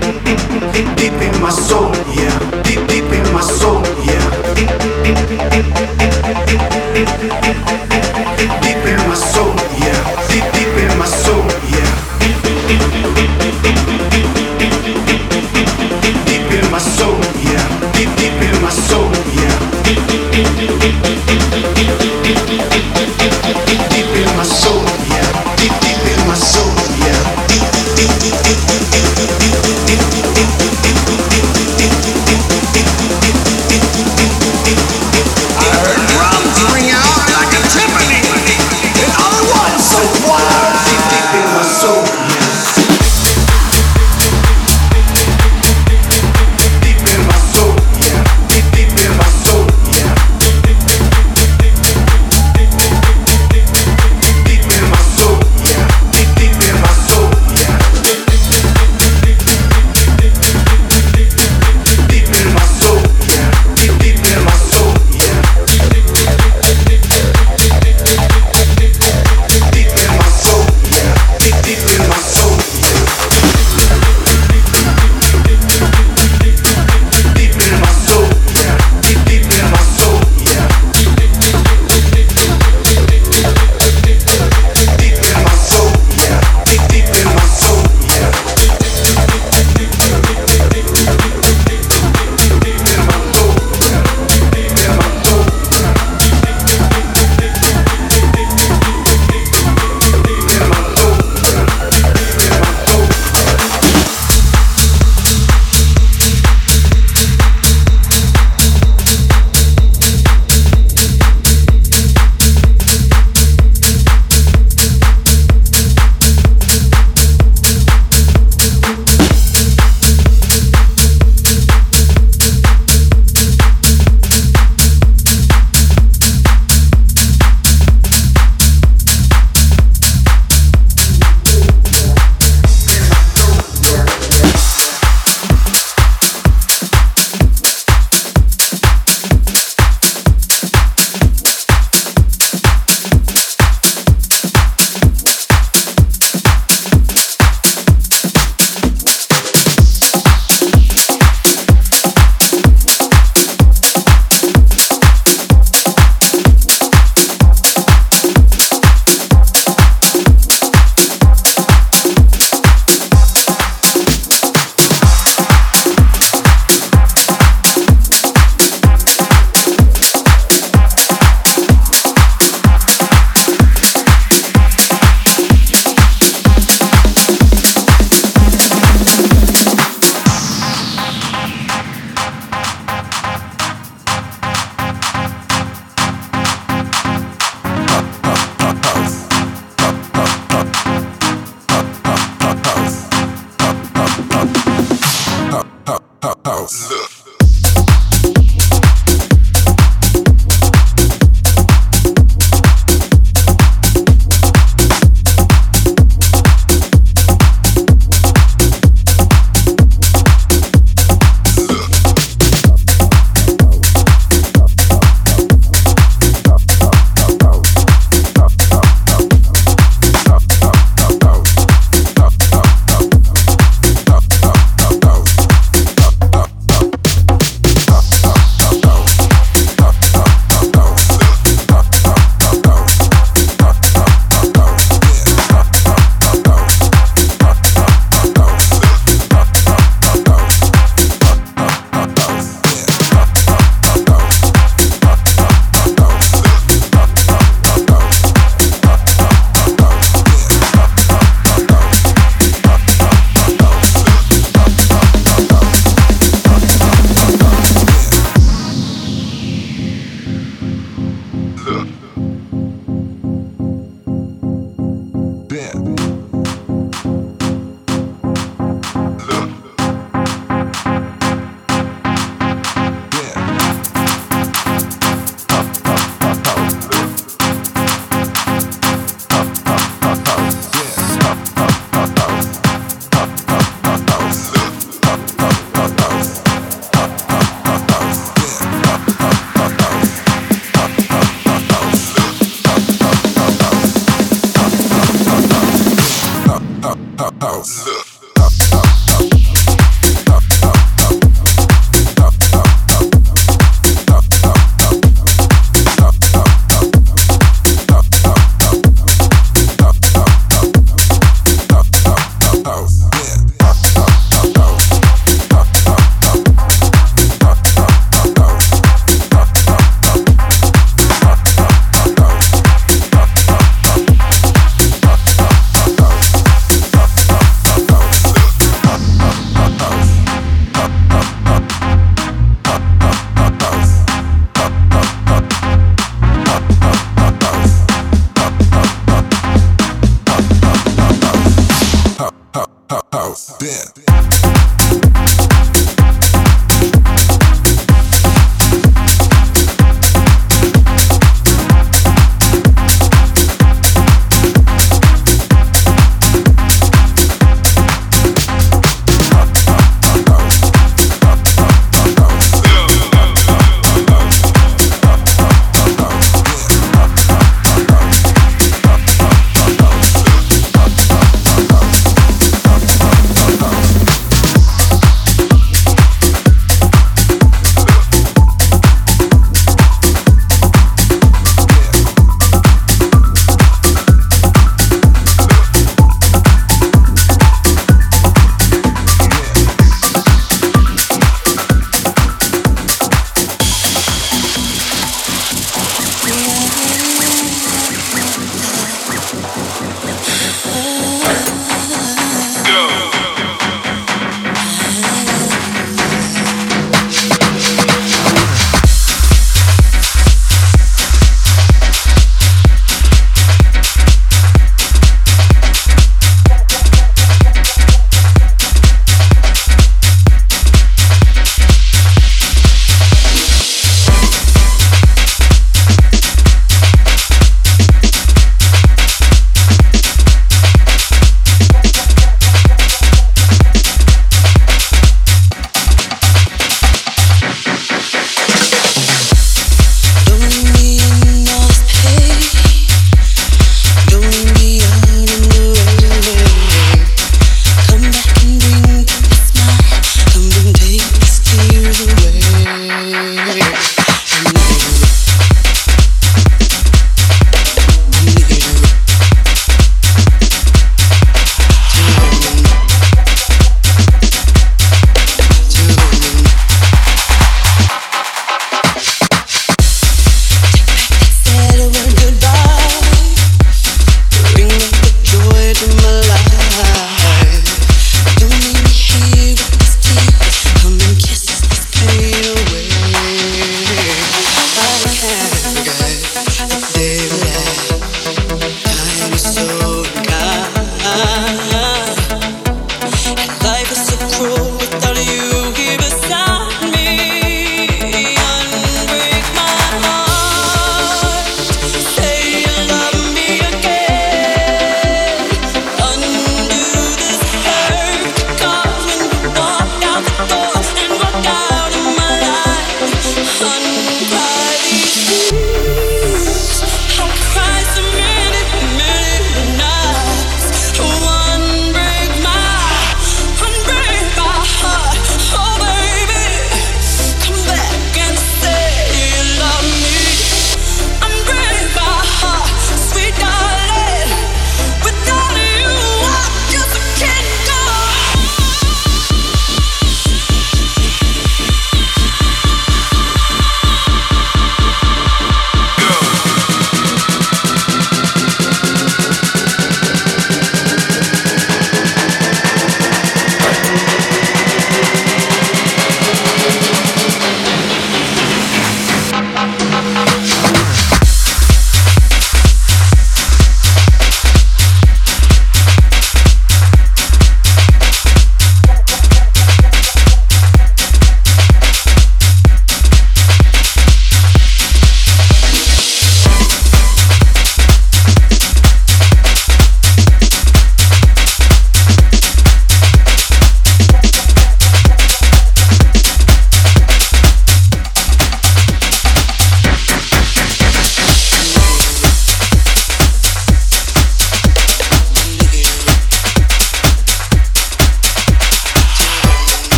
deep deep, deep, deep in my soul. Yeah.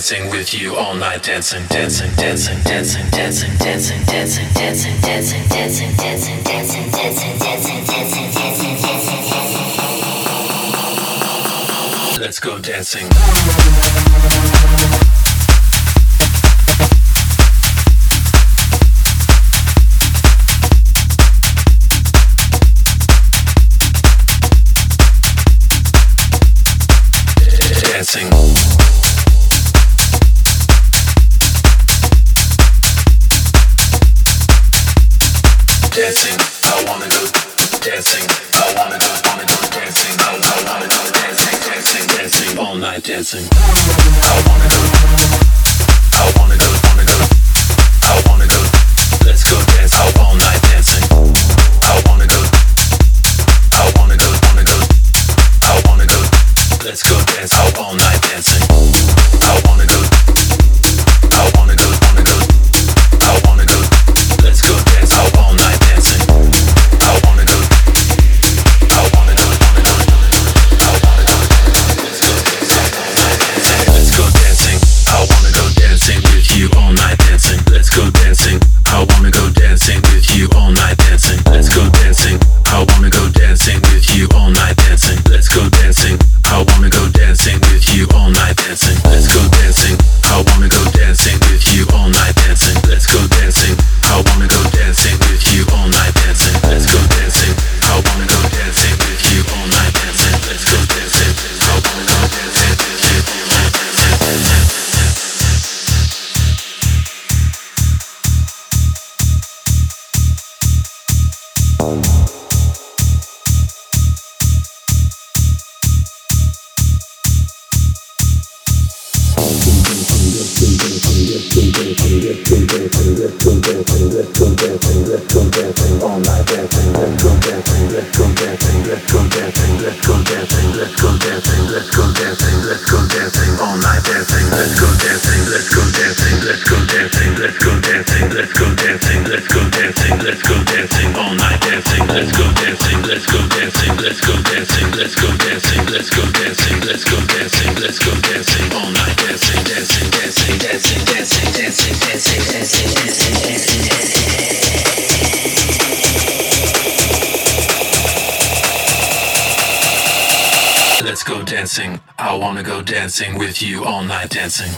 dancing with you all night dancing dancing dancing dancing dancing dancing dancing dancing dancing dancing dancing dancing dancing dancing dancing dancing dancing Let's go dancing dancing dancing. I wanna do dancing. I wanna do wanna do dancing. I, I wanna do dancing, dancing, dancing all night dancing. I wanna do. let's go dancing, let's go dancing, let's go dancing, let's go dancing, let's go dancing. I wanna go dancing with you all night dancing.